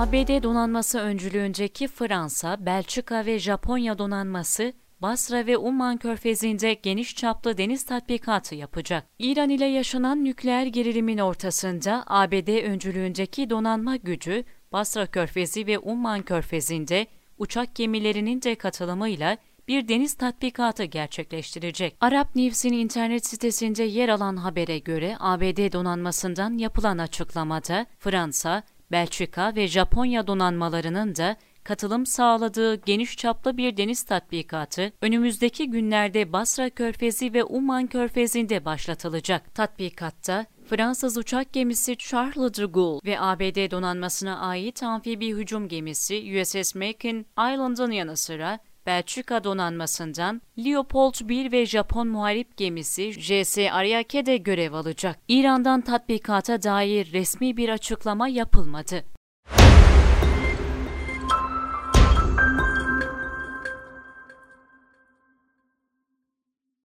ABD donanması öncülüğündeki Fransa, Belçika ve Japonya donanması Basra ve Umman körfezinde geniş çaplı deniz tatbikatı yapacak. İran ile yaşanan nükleer gerilimin ortasında ABD öncülüğündeki donanma gücü Basra körfezi ve Umman körfezinde uçak gemilerinin de katılımıyla bir deniz tatbikatı gerçekleştirecek. Arap News'in internet sitesinde yer alan habere göre ABD donanmasından yapılan açıklamada Fransa, Belçika ve Japonya donanmalarının da katılım sağladığı geniş çaplı bir deniz tatbikatı önümüzdeki günlerde Basra Körfezi ve Umman Körfezi'nde başlatılacak. Tatbikatta Fransız uçak gemisi Charles de Gaulle ve ABD donanmasına ait amfibi hücum gemisi USS Macon Island'ın yanı sıra Belçika donanmasından Leopold 1 ve Japon muharip gemisi JS Ariake de görev alacak. İran'dan tatbikata dair resmi bir açıklama yapılmadı.